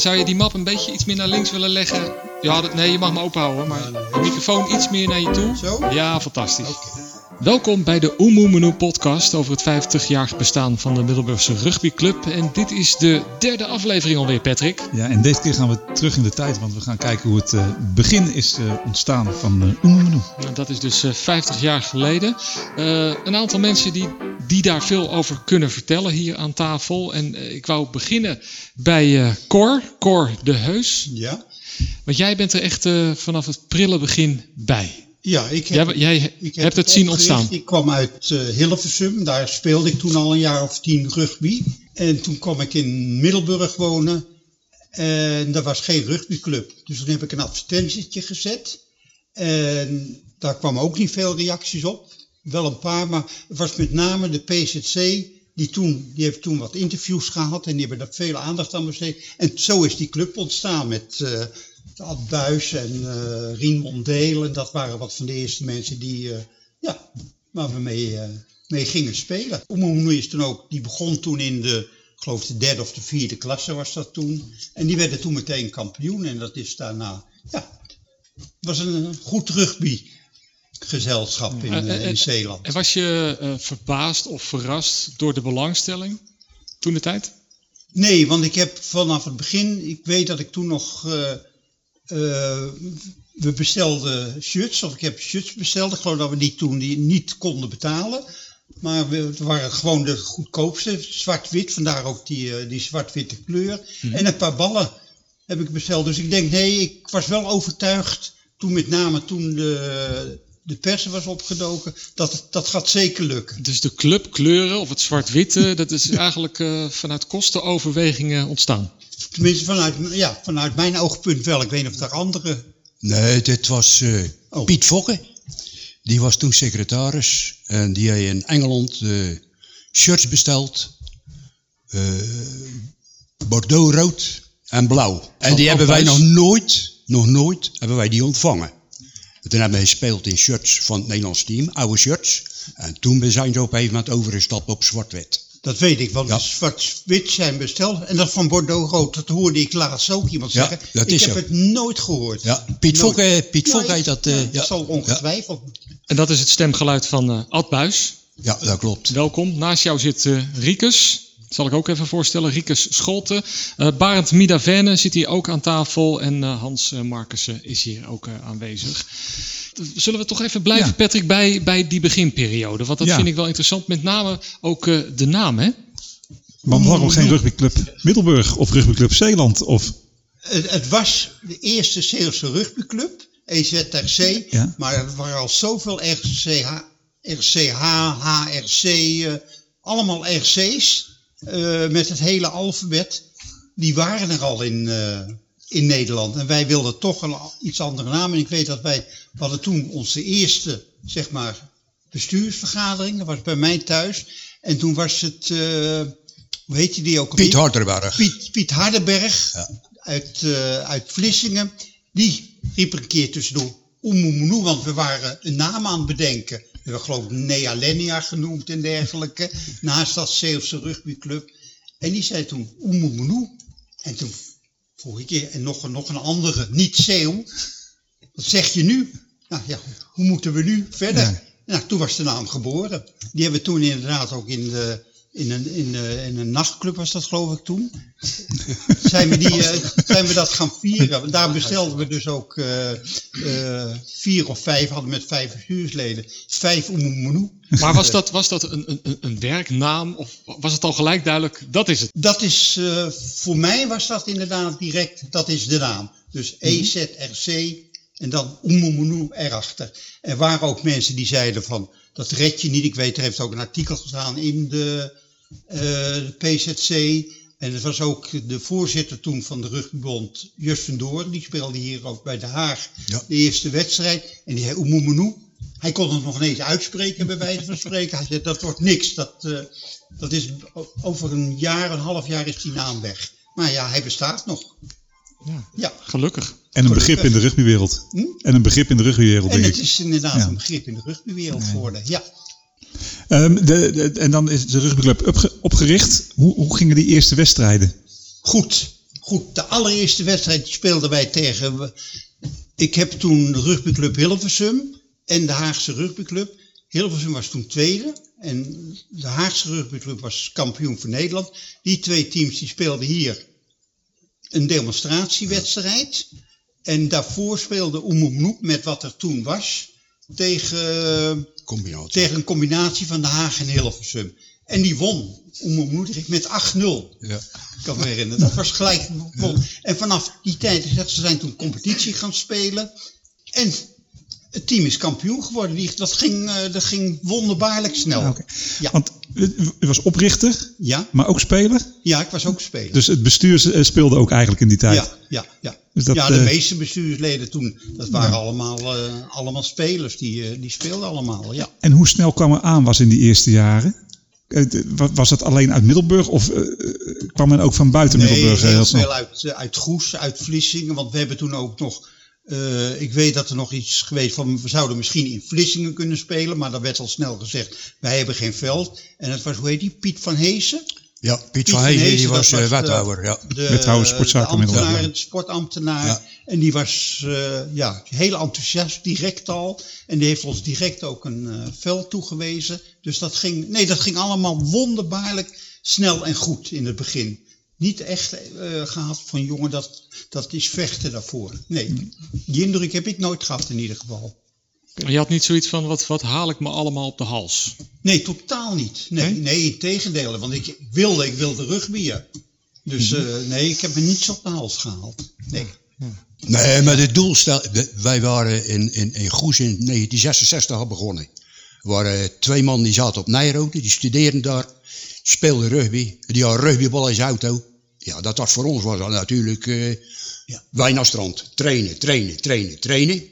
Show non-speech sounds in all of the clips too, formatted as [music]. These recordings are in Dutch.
zou je die map een beetje iets meer naar links willen leggen? Ja, dat, nee, je mag me openhouden, maar de microfoon iets meer naar je toe. Zo? Ja, fantastisch. Welkom bij de Oemoemenu podcast over het 50-jarig bestaan van de Middelburgse rugbyclub. En dit is de derde aflevering alweer, Patrick. Ja, en deze keer gaan we terug in de tijd, want we gaan kijken hoe het eh, begin is eh, ontstaan van uh. Nou, dat is dus eh, 50 jaar geleden. Een aantal mensen die, die daar veel over kunnen vertellen hier aan tafel. En eh, ik wou beginnen bij eh Cor, Cor de Heus. Ja. Want jij bent er echt eh, vanaf het prille begin bij. Ja, ik heb, Jij, jij ik hebt het zien ontstaan. Ik kwam uit Hilversum, daar speelde ik toen al een jaar of tien rugby. En toen kwam ik in Middelburg wonen en er was geen rugbyclub. Dus toen heb ik een advertentietje gezet. En daar kwamen ook niet veel reacties op. Wel een paar, maar het was met name de PZC. Die, toen, die heeft toen wat interviews gehad en die hebben daar veel aandacht aan besteed. En zo is die club ontstaan met eh Ad Buis en eh Rien. Dat waren wat van de eerste mensen die, eh, ja, waar we mee, mee gingen spelen. Oemoemenu is toen ook, die begon toen in de, ik geloof de derde of de vierde klasse was dat toen. En die werden toen meteen kampioen en dat is daarna, ja, was een goed rugbygezelschap in, Eh, eh, in Zeeland. En was je eh, verbaasd of verrast door de belangstelling toen de tijd? Nee, want ik heb vanaf het begin, ik weet dat ik toen nog, eh, we bestelden shirts, of ik heb shirts besteld. Ik geloof dat we die toen die niet konden betalen. Maar we, het waren gewoon de goedkoopste, zwart-wit, vandaar ook die, die zwart-witte kleur. En een paar ballen heb ik besteld. Dus ik denk, nee, ik was wel overtuigd, toen met name toen de, de pers was opgedoken, dat het- dat gaat zeker lukken. Dus de clubkleuren of het zwart-witte, dat is [laughs] eigenlijk eh, vanuit kostenoverwegingen ontstaan. Tenminste, vanuit, ja, vanuit mijn oogpunt wel. Ik weet niet of daar andere Nee, dit was eh, Oh. Piet Fokke. Die was toen secretaris en die heeft in Engeland eh, shirts besteld. eh, Bordeaux rood en blauw. En die hebben wij nog nooit, nog nooit, hebben wij die ontvangen. En toen hebben we gespeeld in shirts van het Nederlands team, oude shirts. En toen zijn ze op een gegeven moment overgestapt op zwart-wit. Dat weet ik, want Ja. zwart-wit zijn besteld. En dat van Bordeaux rood, dat hoorde ik laatst ook iemand Ja, zeggen. dat ik heb zo. het nooit gehoord. Ja, Piet. Fokke, Piet Ja, Fokke heet dat. ja, eh, dat zal ongetwijfeld. En dat is het stemgeluid van eh Ad Buis. ja, dat klopt. Welkom. Naast jou zit eh Riekes. Zal ik ook even voorstellen. Riekes Scholten. Eh Barend Midavenne zit hier ook aan tafel. En eh, Hans uh, Markussen is hier ook eh, aanwezig. Zullen we toch even blijven, Ja. Patrick, bij, bij die beginperiode? Want dat Ja. vind ik wel interessant. Met name ook eh, de naam, hè? Maar waarom geen rugbyclub Middelburg of rugbyclub Zeeland? Of, Het, het was de eerste Zeeuwse rugbyclub, EZRC. Ja. Maar er waren al zoveel RCH, RCH HRC, eh, allemaal RC's eh, met het hele alfabet. Die waren er al in, eh, in Nederland. En wij wilden toch een iets andere naam. En ik weet dat wij, we hadden toen onze eerste, zeg maar, bestuursvergadering. Dat was bij mij thuis. En toen was het, eh, hoe heet je die ook? Piet alweer? Harderberg. Piet, Piet Hardenberg Ja. uit, uit Vlissingen, die riep er een keer tussendoor Oemoemenu, want we waren een naam aan het bedenken. We geloof ik Nea Lenia genoemd en dergelijke, naast dat Zeeuwse rugbyclub. En die zei toen Oemoemenu. En toen vroeg ik je, en nog, een- nog een andere, niet Zeeuw, wat zeg je nu? Nou ja, hoe moeten we nu verder? Ja. Nou, toen was de naam geboren. Die hebben we toen inderdaad ook in, de, in, een, in, de, in een nachtclub, was dat geloof ik toen. [laughs] zijn, we die, eh, zijn we dat gaan vieren. Daar bestelden we dus ook eh, eh, vier of vijf, hadden met vijf bestuursleden, vijf oemoemenu. Maar was dat, was dat een, een, een werknaam? Of was het al gelijk duidelijk, dat is het? Dat is, eh, voor mij was dat inderdaad direct, dat is de naam. Dus EZRC en dan Oemoemenu erachter. Er waren ook mensen die zeiden van, dat red je niet. Ik weet, er heeft ook een artikel gestaan in eh, de PZC. En het was ook de voorzitter toen van de rugbybond, Just van Doorn. Die speelde hier ook bij De Haag Ja. de eerste wedstrijd. En die zei Oemoemenu. Hij kon het nog ineens uitspreken, bij wijze van spreken. Hij zei, dat wordt niks. Dat, eh, dat is over een jaar, een half jaar is die naam weg. Maar ja, hij bestaat nog. Ja, Ja. gelukkig. en een begrip in de rugbywereld. Hm? En een begrip in de rugbywereld, En denk het ik. is inderdaad Ja. een begrip in de rugbywereld geworden. Ja. Ehm, de, en dan is de rugbyclub opge- opgericht. Hoe, gingen die eerste wedstrijden? Goed. goed, de allereerste wedstrijd speelden wij tegen... Ik heb toen de rugbyclub Hilversum en de Haagse rugbyclub. Hilversum was toen tweede en de Haagse rugbyclub was kampioen van Nederland. Die twee teams die speelden hier een demonstratiewedstrijd. En daarvoor speelde Oemoemnoek met wat er toen was tegen, Combinatie. tegen een combinatie van de Haag en Hilversum. En die won Oemoemnoek met 8-0. Ja. Ik kan me herinneren. Dat was gelijk. En vanaf die tijd, ze zijn toen competitie gaan spelen. En het team is kampioen geworden. Die, dat, ging, eh, dat ging wonderbaarlijk snel. Ja. Want u was oprichter, Ja, maar ook speler. ja, ik was ook speler. Dus het bestuur eh, speelde ook eigenlijk in die tijd. ja, ja, ja. Dus dat, ja, de eh, meeste bestuursleden toen, dat waren allemaal, eh, allemaal spelers. Die, die speelden allemaal, ja. En hoe snel kwam er aan was in die eerste jaren? Was het alleen uit Middelburg of kwam men ook van buiten Nee, Middelburg eh, heel snel? veel uit, uit Goes, uit Vlissingen. Want we hebben toen ook nog... eh, ik weet dat er nog iets geweest van... we zouden misschien in Vlissingen kunnen spelen... maar dat werd al snel gezegd... wij hebben geen veld. En het was, hoe heet die? Piet van Heesen? Ja, Piet Piet van Heesen, die was, eh, was, wethouder. Ja. De, Wethouder de sportambtenaar. Ja. En die was eh, ja, heel enthousiast, direct al. En die heeft ons direct ook een veld toegewezen. Dus dat ging, nee, dat ging allemaal wonderbaarlijk snel en goed in het begin. Niet echt eh, gehad van jongen, dat, dat is vechten daarvoor. Nee, die indruk heb ik nooit gehad in ieder geval. Je had niet zoiets van, wat, wat haal ik me allemaal op de hals? Nee, totaal niet. Nee, Nee? nee in tegendeel. Want ik wilde, ik wilde rugbyen. Dus eh, nee, ik heb me niets op de hals gehaald. Nee. Nee, maar de doelstel... Wij waren in, in, in Goes in 1966 al begonnen. Er waren twee man die zaten op Nijrode, die studeerden daar. Speelden rugby. Die hadden rugbybal in zijn auto. Ja, dat was voor ons was dat natuurlijk... eh Ja. Naar strand. Trainen, trainen, trainen, trainen.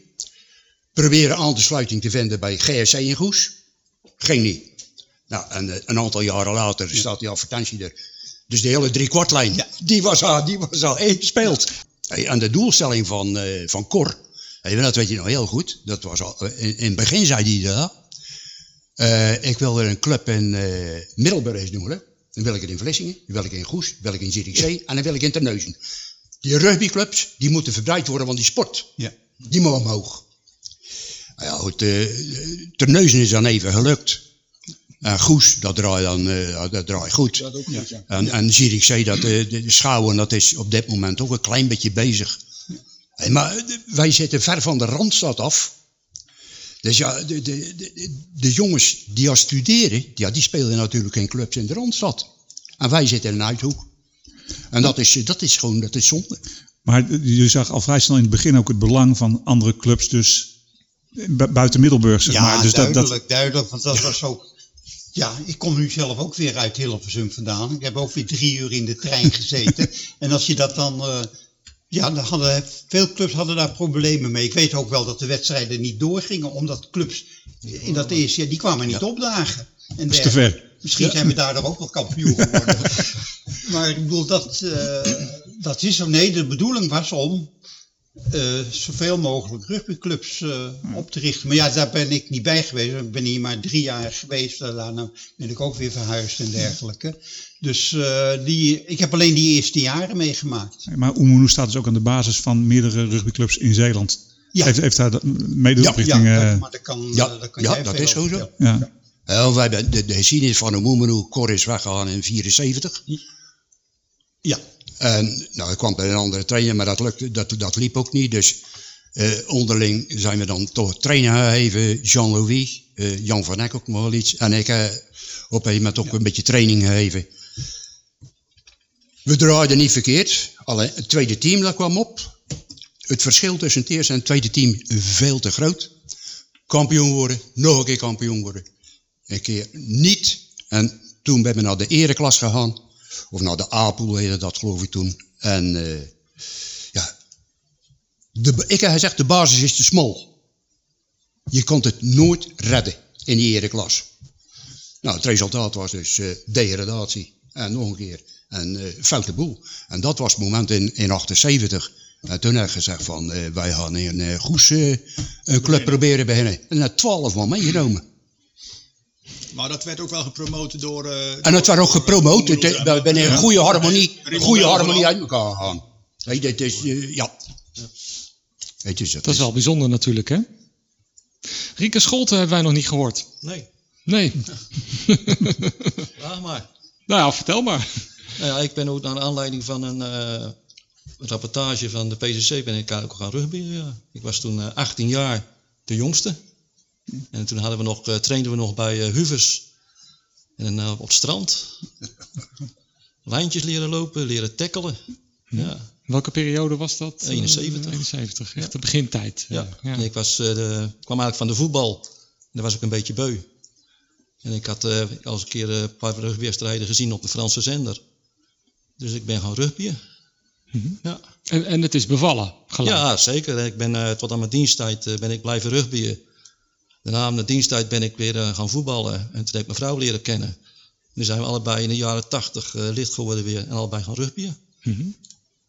Proberen te sluiting te vinden bij GSC in Goes. Ging niet. Nou, en eh, een aantal jaren later staat die advertentie er. Dus de hele driekwartlijn, Ja. die, was al, die was al ingespeeld. Hey, en de doelstelling van, eh, van Cor, hey, dat weet je nog heel goed. Dat was al, in, in het begin zei hij dat. Ik wil er een club in Middelburg eens doen. Hè. Dan wil ik het in Vlissingen, dan wil ik in Goes, dan wil ik in Zierikzee en dan wil ik in Terneuzen. Die rugbyclubs, die moeten verbreid worden van die sport. Ja. Die moet omhoog. Nou ja, goed, eh Terneuzen is dan even gelukt. En Goes, dat draait dan eh, dat draait goed. En, en Zierikzee, dat, eh, de, schouwen, dat is op dit moment ook een klein beetje bezig. Hey, maar wij zitten ver van de Randstad af. Dus ja, de, de, de, de jongens die al studeren, ja, die spelen natuurlijk geen clubs in de Randstad. En wij zitten in een uithoek. En dat is, dat is gewoon, dat is zonde. Maar je zag al vrij snel in het begin ook het belang van andere clubs, dus bu- buiten Middelburg, zeg Ja, maar. Dus duidelijk, dat, duidelijk. Want dat was ook... Ja, ik kom nu zelf ook weer uit Hilversum vandaan. Ik heb ook weer drie uur in de trein gezeten. [laughs] en als je dat dan... eh, ja, hadden, veel clubs hadden daar problemen mee. Ik weet ook wel dat de wedstrijden niet doorgingen, omdat clubs in dat eerste jaar, die kwamen niet opdagen. En dat is te ver. Misschien zijn we daardoor ook wel kampioen [laughs] geworden. maar ik bedoel, dat, eh, dat is zo. Nee, de bedoeling was om eh, zoveel mogelijk rugbyclubs eh, op te richten. Maar ja, daar ben ik niet bij geweest. Ik ben hier maar drie jaar geweest. Daarna ben ik ook weer verhuisd en dergelijke. Dus eh, die, ik heb alleen die eerste jaren meegemaakt. Maar Oemunu staat dus ook aan de basis van meerdere rugbyclubs in Zeeland. Ja. Heeft, heeft daar de- mede Ja, oprichting... ja, eh, dat, maar dat kan, ja, eh, dat kan ja, jij dat veel is zo over zo. vertellen. ja. Ja, wij hebben de, de geschiedenis van de Moemenu, Cor is weggegaan in 74. Ja, En nou, ik kwam bij een andere trainer, maar dat, lukte, dat, dat liep ook niet. Dus eh, onderling zijn we dan toch trainer gegeven. Jean-Louis, eh, Jan van Eck ook nog wel iets. En ik eh, op een moment ook een beetje training gegeven. We draaiden niet verkeerd. Alleen het tweede team dat kwam op. Het verschil tussen het eerste en het tweede team veel te groot. Kampioen worden, nog een keer kampioen worden. Een keer niet. En toen ben we naar de ereklas gegaan. Of naar de A-pool heette dat geloof ik toen. En eh, ja, de, ik heb gezegd de basis is te smal. Je kon het nooit redden in die ereklas. Nou, het resultaat was dus eh, degradatie. En nog een keer een eh, foute boel. En dat was het moment in, in 78. En toen heb ik gezegd van, wij gaan in een Goes eh, een club proberen beginnen. En net twaalf man meegenomen. Maar dat werd ook wel gepromoot door... eh, En het door- werd ook door- gepromoot. door- Het, eh, door- We zijn in Ja. een goede harmonie, goede harmonie uit elkaar gegaan. Dat is, eh, ja. Het is, het Dat is wel bijzonder natuurlijk, hè? Rieke Scholten hebben wij nog niet gehoord. Nee, Nee. [laughs] vraag maar. nou ja, vertel maar. Nou ja, ik ben ook naar aanleiding van een eh, rapportage van de PCC ben ik ook gaan rugbyen. Ja. Ik was toen eh, 18 jaar de jongste. En toen hadden we nog, eh, trainden we nog bij eh, Huvers. En eh, op het strand. [laughs] Lijntjes leren lopen, leren tackelen. Ja, Welke periode was dat? 71. Eh, 71, echt de begintijd. ja. ja. En ik was, de, kwam eigenlijk van de voetbal. En daar was ik een beetje beu. En ik had eh, al eens een keer een paar rugbywedstrijden gezien op de Franse zender. Dus ik ben gaan rugbyen. Ja. En, en het is bevallen, gelijk. Ja, zeker. Ik ben tot aan mijn diensttijd ben ik blijven rugbyen. Daarna de diensttijd ben ik weer eh, gaan voetballen. En toen heb ik mijn vrouw leren kennen. Nu zijn we allebei in de jaren tachtig eh, lid geworden weer. En allebei gaan rugbyen. Mhm.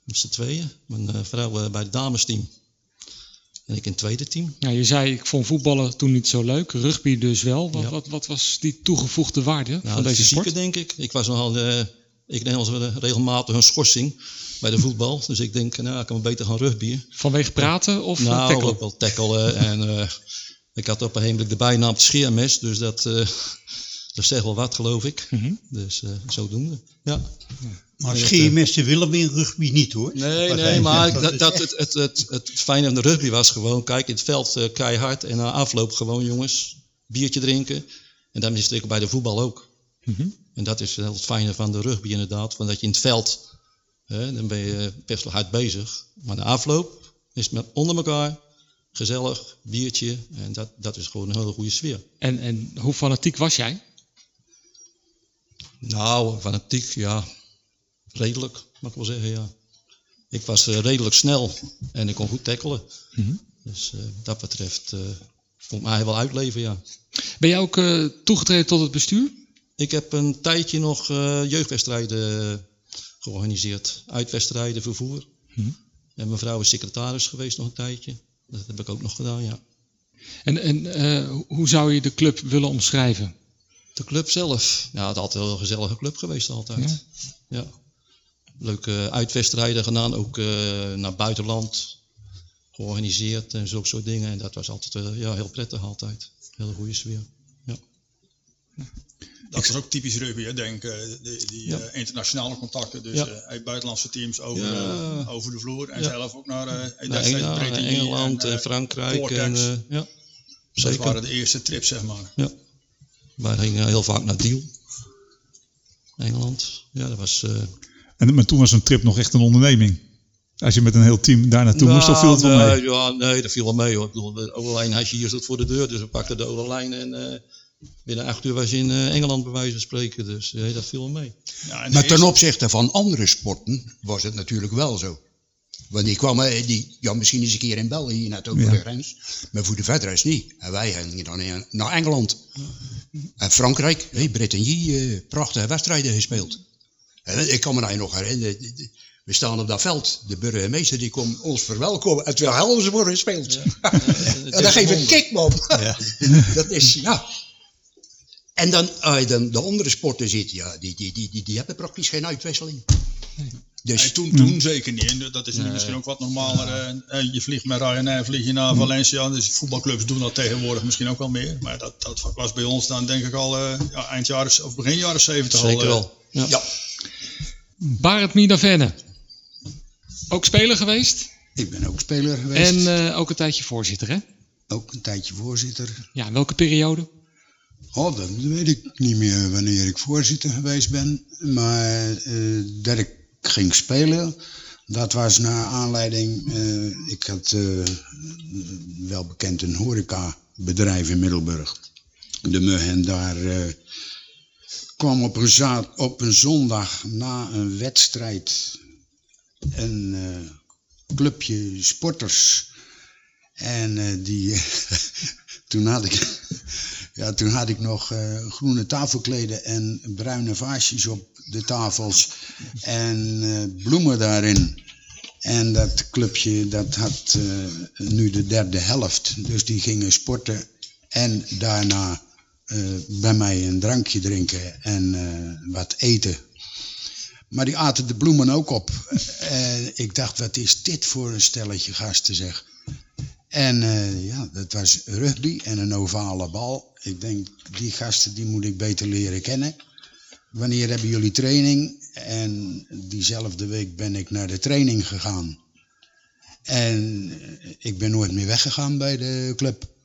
Met z'n tweeën. Mijn eh, vrouw bij het damesteam. En ik in het tweede team. Ja, je zei, ik vond voetballen toen niet zo leuk. Rugby dus wel. Wat, Ja. wat, wat was die toegevoegde waarde Nou, van de deze fysieke, sport? denk ik. Ik was nogal, ik neem als regelmatig een schorsing bij de [laughs] voetbal. Dus ik denk, nou, ik kan beter gaan rugbyen. Vanwege praten of nou, nou, tackelen? ook wel tackelen. en ik had op een gegeven de bijnaam het scheermes. Dus dat, eh, [laughs] dat zegt wel wat, geloof ik. Mhm. Dus eh, zodoende. Ja. Maar scheermessen willen we in rugby niet hoor. Nee, nee, maar dat, is dat, echt- het, het, het, het fijne van de rugby was gewoon, kijk, in het veld eh, keihard en na afloop gewoon, jongens, biertje drinken. En dat is het bij de voetbal ook. Mhm. En dat is heel het fijne van de rugby inderdaad, want dat je in het veld, hè, dan ben je best wel hard bezig. Maar de afloop is het met onder elkaar, gezellig, biertje, en dat, dat is gewoon een hele goede sfeer. En, en hoe fanatiek was jij? Nou, fanatiek, ja. Redelijk, mag ik wel zeggen, ja. Ik was eh, redelijk snel en ik kon goed tackelen. Mhm. Dus eh, dat betreft eh vond mij wel uitleven, ja. Ben jij ook toegetreden tot het bestuur? Ik heb een tijdje nog jeugdwedstrijden georganiseerd. Uitwedstrijden, vervoer. Mhm. En mijn vrouw is secretaris geweest nog een tijdje. Dat heb ik ook nog gedaan, ja. En, en eh, ho- hoe zou je de club willen omschrijven? De club zelf. Ja, het is altijd wel een gezellige club geweest altijd. Ja? Ja. Leuke uitwedstrijden gedaan, ook eh, naar buitenland georganiseerd en zulke soort dingen. En dat was altijd eh, ja, heel prettig altijd. Hele goede sfeer. Dat is ook typisch rugby, hè, denk ik. Die, die Ja. eh, internationale contacten, dus Ja. eh, buitenlandse teams over, Ja. eh, over de vloer. En Ja. zelf ook naar, eh Naar Engeland, en, eh, Frankrijk. En, eh, ja, Dat zeker. waren de eerste trips, zeg maar. Ja. Wij gingen heel vaak naar Deal. Engeland. Ja, dat was... eh, En, maar toen was een trip nog echt een onderneming. Als je met een heel team daar naartoe moest, dan viel het wel Nou, mee. Ja, nee, dat viel wel mee hoor. Ik bedoel, de Olelijn had je hier zat voor de deur, dus we pakten de Olelijn en eh, binnen acht uur was je in eh, Engeland bij wijze van spreken. Dus nee, dat viel wel mee. Ja, Maar ten eerste- opzichte van andere sporten was het natuurlijk wel zo. Want die kwamen, die, ja, misschien eens een keer in België net over Ja. de grens. Maar voor de verder is niet. En wij gingen dan in- naar Engeland. En Frankrijk, hey, Bretagny, eh, prachtige wedstrijden gespeeld. En ik kan me daar nog herinneren. We staan op dat veld. De burgemeester die komt ons verwelkomen. En terwijl helemaal worden gespeeld. [laughs] en dan geef ik een kick, man. [laughs] dat is, ja. En dan, je dan de andere sporten ziet, ja, die, die, die, die, die hebben praktisch geen uitwisseling. Dus toen, toen zeker niet. En dat is nu misschien ook wat normaler. eh, eh, je vliegt met Ryanair, vlieg je naar Valencia. Dus voetbalclubs doen dat tegenwoordig misschien ook wel meer. Maar dat, dat was bij ons dan denk ik al eh, ja, eind jaren, of begin jaren 70 al. Zeker eh, wel. Ja. ja, Barend Midavenne. Ook speler geweest Ik ben ook speler geweest. en eh, ook een tijdje voorzitter, hè? ook een tijdje voorzitter. Ja, welke periode? Oh, dat weet ik niet meer wanneer ik voorzitter geweest ben. Maar eh, dat ik ging spelen, dat was naar aanleiding... eh, ik had eh, wel bekend een horecabedrijf in Middelburg. De Mug en daar kwam op een, zaad, op een zondag na een wedstrijd een clubje sporters... En die, [laughs] toen, had ik, ja, toen had ik nog eh, groene tafelkleden en bruine vaasjes op de tafels en eh, bloemen daarin. En dat clubje dat had eh, nu de derde helft, dus die gingen sporten en daarna bij mij een drankje drinken en wat eten. Maar die aten de bloemen ook op. Ik dacht, wat is dit voor een stelletje gasten zeg. En eh, ja, dat was rugby en een ovale bal. Ik denk, die gasten die moet ik beter leren kennen. Wanneer hebben jullie training? En diezelfde week ben ik naar de training gegaan. En eh, ik ben nooit meer weggegaan bij de club.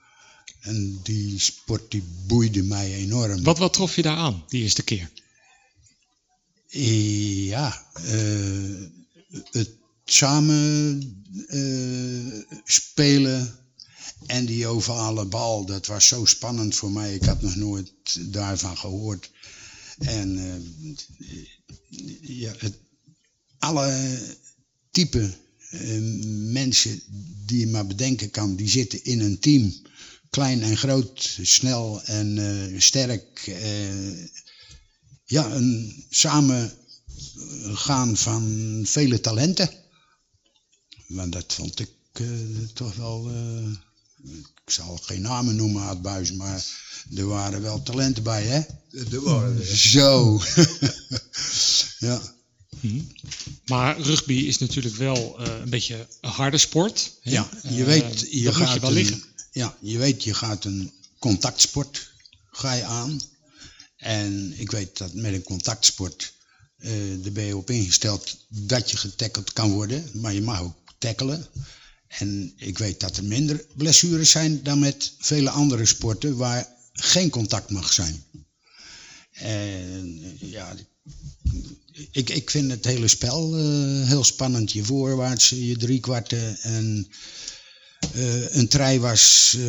En die sport die boeide mij enorm. Wat, wat trof je daar aan, die eerste keer? Ja, eh, het samen eh, spelen en die ovale bal, dat was zo spannend voor mij. Ik had nog nooit daarvan gehoord. En eh, ja, het, alle type eh, mensen die je maar bedenken kan, die zitten in een team. Klein en groot, snel en sterk. ja, een samen gaan van vele talenten. Maar dat vond ik eh, toch wel. eh, ik zal geen namen noemen, Aad maar er waren wel talenten bij, hè? Er waren Zo. [laughs] ja. Maar rugby is natuurlijk wel eh, een beetje een harde sport. hè? Ja, je weet, je gaat je wel een, liggen. Ja, je weet, je gaat een contactsport ga je aan. En ik weet dat met een contactsport, eh daar ben je op ingesteld dat je getackeld kan worden, maar je mag ook En ik weet dat er minder blessures zijn dan met vele andere sporten waar geen contact mag zijn. En ja, ik, ik vind het hele spel eh, heel spannend. Je voorwaarts, je driekwarten en eh, een trei was eh,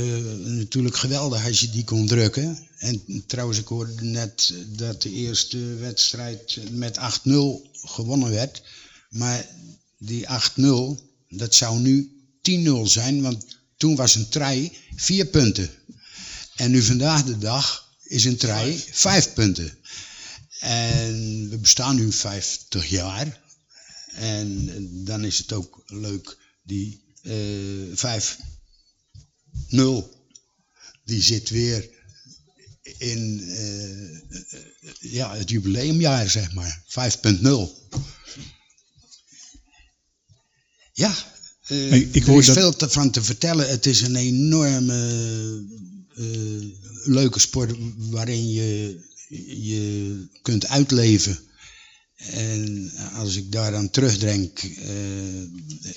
natuurlijk geweldig als je die kon drukken. En trouwens, ik hoorde net dat de eerste wedstrijd met 8-0 gewonnen werd. Maar die 8-0, dat zou nu 10-0 zijn, want toen was een trei vier punten. En nu vandaag de dag is een trei vijf punten. En we bestaan nu 50 jaar. En dan is het ook leuk, die eh 5-0, die zit weer in eh, ja, het jubileumjaar, zeg maar. 5.0. Ja, eh, Ik- ik er is dat- veel te, van te vertellen. Het is een enorme eh, leuke sport waarin je je kunt uitleven. En als ik daaraan terugdenk, eh,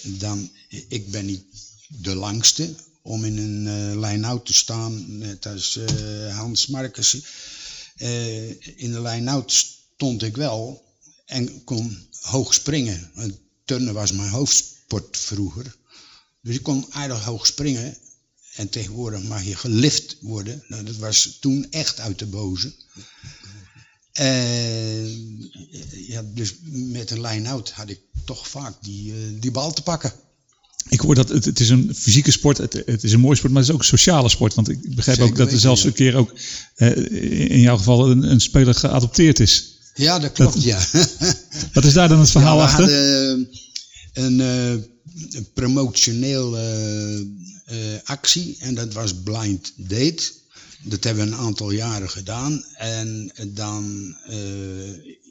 dan, ik ben niet de langste om in een eh line-out te staan, net als Hans Marcus. Eh, in de line-out stond ik wel en kon hoog springen. Turnen was mijn hoofdsport vroeger. Dus ik kon aardig hoog springen. En tegenwoordig mag je gelift worden. Nou, dat was toen echt uit de boze. En ja, dus met een line-out had ik toch vaak die, eh, die bal te pakken. Ik hoor dat het, het is een fysieke sport, het, het is een mooie sport, maar het is ook een sociale sport. Want ik begrijp Zeker ook dat er zelfs een keer ook eh, in jouw geval een, een speler geadopteerd is. Ja, dat klopt, ja. [laughs] Wat is daar dan het verhaal ja, achter? hadden een eh, promotioneel eh, eh, actie en dat was Blind Date. Dat hebben we een aantal jaren gedaan. En dan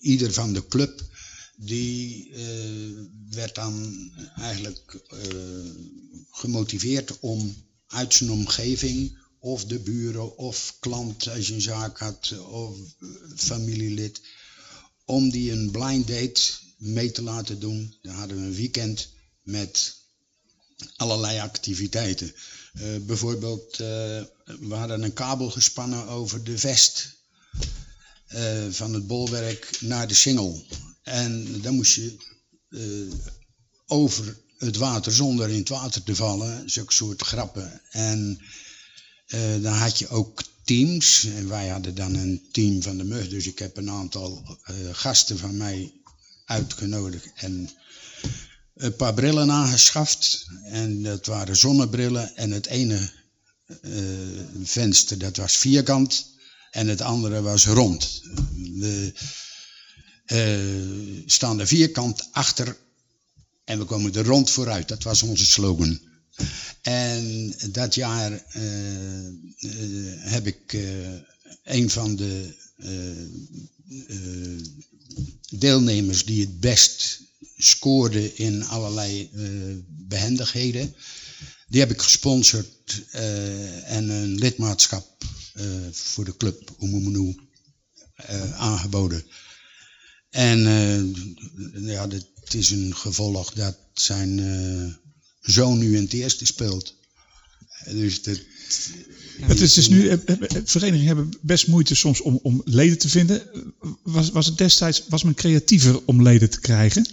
ieder van de club die werd dan eigenlijk gemotiveerd om uit zijn omgeving of de buren of klant als je een zaak had of familielid om die een blind date mee te laten doen. Dan hadden we een weekend met allerlei activiteiten. Eh, bijvoorbeeld, eh, we hadden een kabel gespannen over de vest eh, van het bolwerk naar de singel. En dan moest je over het water zonder in het water te vallen, zulke soort grappen. En dan had je ook teams. En wij hadden dan een team van de mug. Dus ik heb een aantal gasten van mij uitgenodigd. En een paar brillen aangeschaft. En dat waren zonnebrillen. En het ene eh, venster dat was vierkant. En het andere was rond. We eh, staan er vierkant achter. En we komen er rond vooruit. Dat was onze slogan. En dat jaar eh, heb ik een van de deelnemers die het best scoorde in allerlei eh, behendigheden. Die heb ik gesponsord eh, en een lidmaatschap eh, voor de club Oemumunu eh aangeboden. En ja, het is een gevolg dat zijn zoon nu in het eerste speelt. Dus dat, Het is dus nu, eh, eh, eh, verenigingen hebben best moeite soms om, om leden te vinden. Was, was het destijds, was men creatiever om leden te krijgen?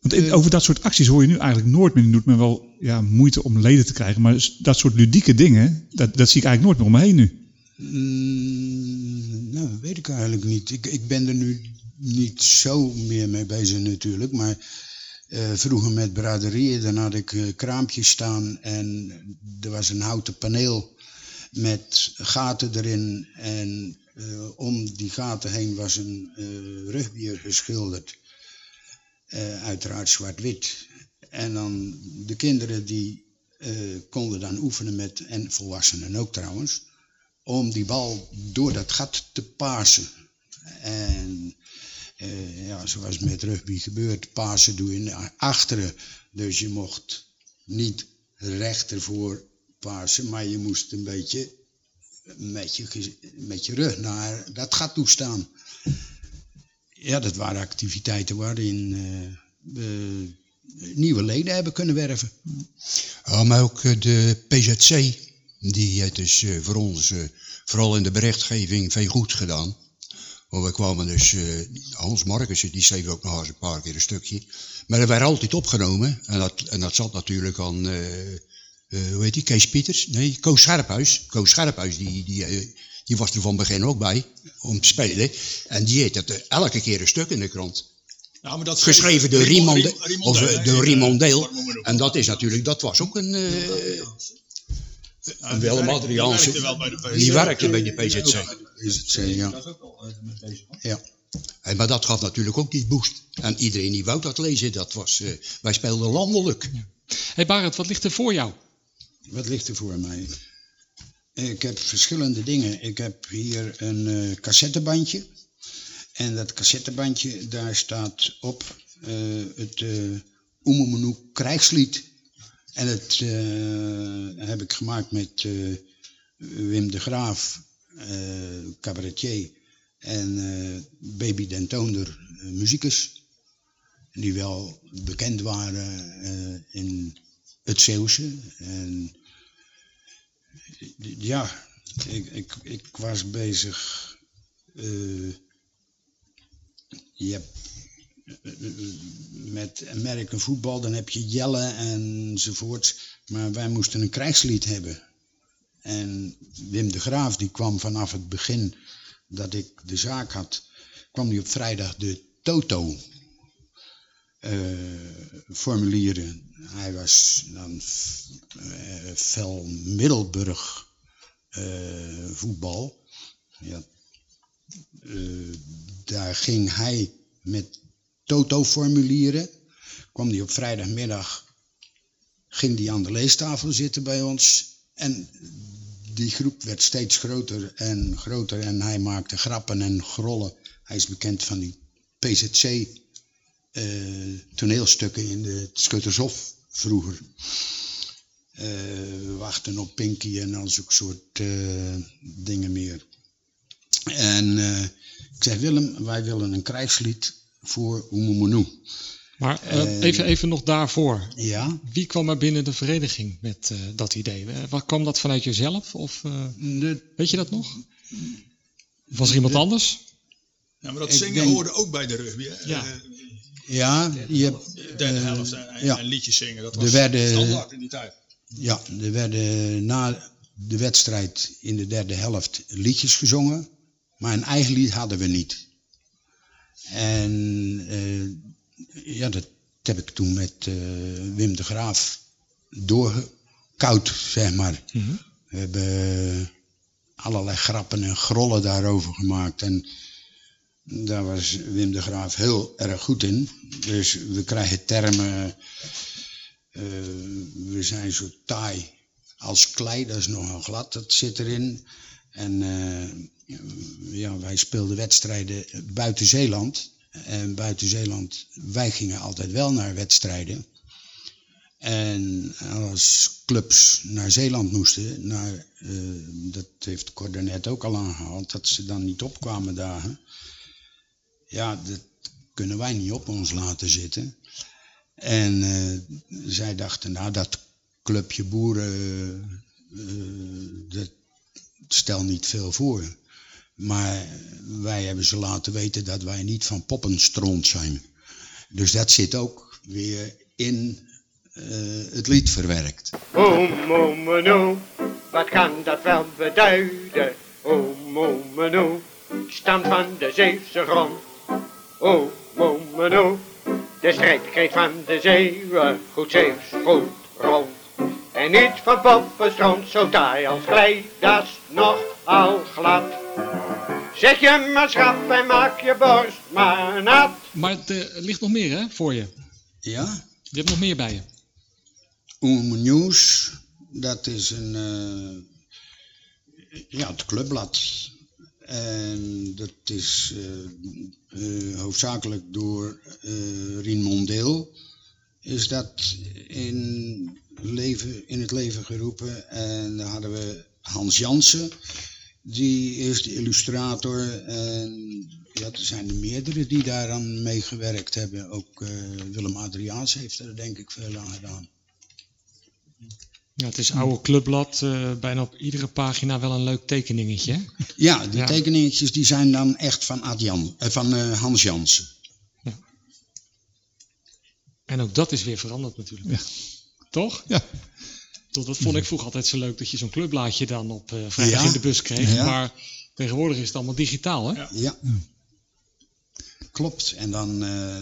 Want in- over dat soort acties hoor je nu eigenlijk nooit meer. Nu doet men wel ja, moeite om leden te krijgen. Maar dat soort ludieke dingen, dat, dat zie ik eigenlijk nooit meer om me heen nu. Mm, nou, dat weet ik eigenlijk niet. Ik, ik ben er nu niet zo meer mee bezig natuurlijk. Maar vroeger met braderieën, dan had ik kraampjes staan en er was een houten paneel met gaten erin. En eh, om die gaten heen was een eh rugbier geschilderd. Eh, uiteraard zwart-wit. En dan de kinderen die konden dan oefenen met, en volwassenen ook trouwens, om die bal door dat gat te pasen. En ja, zoals met rugby gebeurt, pasen doe je naar achteren. Dus je mocht niet recht ervoor pasen, maar je moest een beetje met je, rug naar dat gat toe staan. Ja, dat waren activiteiten waarin eh, we nieuwe leden hebben kunnen werven. Ja, maar ook eh, de PZC, die heeft dus eh, voor ons, vooral in de berichtgeving, veel goed gedaan. Want we kwamen dus, Hans Markussen, die schreef ook nog eens een paar keer een stukje. Maar dat werd altijd opgenomen. En dat, en dat zat natuurlijk aan, eh, hoe heet die, Kees Pieters? Nee, Koos Scherphuis. Koos Scherphuis, die, die, eh, die was er van begin ook bij, om te spelen. En die heeft dat eh, elke keer een stuk in de krant. Ja, maar dat Geschreven door Rimond, Rim- of door. Ja, Rimondeel. En dat is natuurlijk, dat was ook een, eh, Ja, die Willem die Adriaanse. werkte bij de. Die werkte bij de PZC. Is het zo, ja. ja. Hey, maar dat gaf natuurlijk ook die boost. En iedereen die wou dat lezen, dat was, eh, wij speelden landelijk. hey Barend, wat ligt er voor jou? Wat ligt er voor mij? Ik heb verschillende dingen. Ik heb hier een eh, cassettebandje. En dat cassettebandje, daar staat op eh, het uh, krijgslied. En dat heb ik gemaakt met Wim de Graaf, cabaretier, en Baby Den Toonder, eh, muzikus. Die wel bekend waren in het Zeeuwse. En ja, ik, ik, ik was bezig. eh, je hebt eh, met American voetbal, dan heb je jellen enzovoorts. Maar wij moesten een krijgslied hebben. En Wim de Graaf, die kwam vanaf het begin dat ik de zaak had, kwam die op vrijdag de Toto formulieren. Hij was dan eh, fel Middelburg eh, voetbal. Ja, eh, daar ging hij met Toto formulieren. Kwam hij op vrijdagmiddag, ging die aan de leestafel zitten bij ons. En die groep werd steeds groter en groter en hij maakte grappen en grollen. Hij is bekend van die PZC eh, toneelstukken in de Schuttershof vroeger. Eh, we wachten op Pinky en al zo'n soort eh, dingen meer. En eh, ik zei, Willem, wij willen een krijgslied voor Oemumunu. Maar even, even nog daarvoor. Ja, Wie kwam er binnen de vereniging met eh, dat idee? Wat kwam dat vanuit jezelf? Of eh, de, weet je dat nog? Of was er iemand anders? Ja, maar dat Ik zingen denk- hoorde ook bij de rugby. Hè? Ja. Eh, ja, je hebt, de derde helft en, en, ja. en liedjes zingen. Dat was werden- standaard in die tijd. Ja, er werden na de wedstrijd in de derde helft liedjes gezongen, maar een eigen lied hadden we niet. En eh, ja, dat heb ik toen met eh, Wim de Graaf doorgekoud, zeg maar. We hebben allerlei grappen en grollen daarover gemaakt. En daar was Wim de Graaf heel erg goed in. Dus we krijgen termen. eh, we zijn zo taai als klei, dat is nogal glad, dat zit erin. En eh, ja, wij speelden wedstrijden buiten Zeeland. En buiten Zeeland, wij gingen altijd wel naar wedstrijden. En als clubs naar Zeeland moesten, naar, eh, dat heeft Cor net ook al aangehaald, dat ze dan niet opkwamen dagen. Ja, dat kunnen wij niet op ons laten zitten. En eh, zij dachten, nou dat clubje boeren, eh, dat stel niet veel voor. Maar wij hebben ze laten weten dat wij niet van poppenstront zijn. Dus dat zit ook weer in eh, het lied verwerkt. En oom, wat kan dat wel beduiden? Oom, oom, en oom, ik stam van de Zeeuwse grond. Oom, oom, en oom, de strijdkreet van de Zeeuwen, goed Zeeuws, goed rond. En niet van poppenstront, zo taai als klei, dat is nog al glad. Zeg je maar en maak je borst maar nat. Maar er ligt nog meer hè, voor je. Ja? Je hebt nog meer bij je. Oom News, dat is een, eh, ja, het clubblad. En dat is eh, eh, hoofdzakelijk door eh Rien Mondeel is dat in, leven, in het leven geroepen. En dan hadden we Hans Jansen, die is de illustrator. En ja, er zijn er meerdere die daaraan meegewerkt hebben. Ook Willem Adriaans heeft er denk ik veel aan gedaan. Ja, het is oude clubblad. eh, bijna op iedere pagina wel een leuk tekeningetje. hè? Ja, die Ja. tekeningetjes die zijn dan echt van, Adjan, eh, van eh, Hans Jansen. En ook dat is weer veranderd natuurlijk. Toch? Ja. Toch, Dat vond ik vroeger altijd zo leuk dat je zo'n clubblaadje dan op eh, vrijdag Ja. in de bus kreeg. Ja. Maar tegenwoordig is het allemaal digitaal, hè? Ja. Klopt. En dan eh,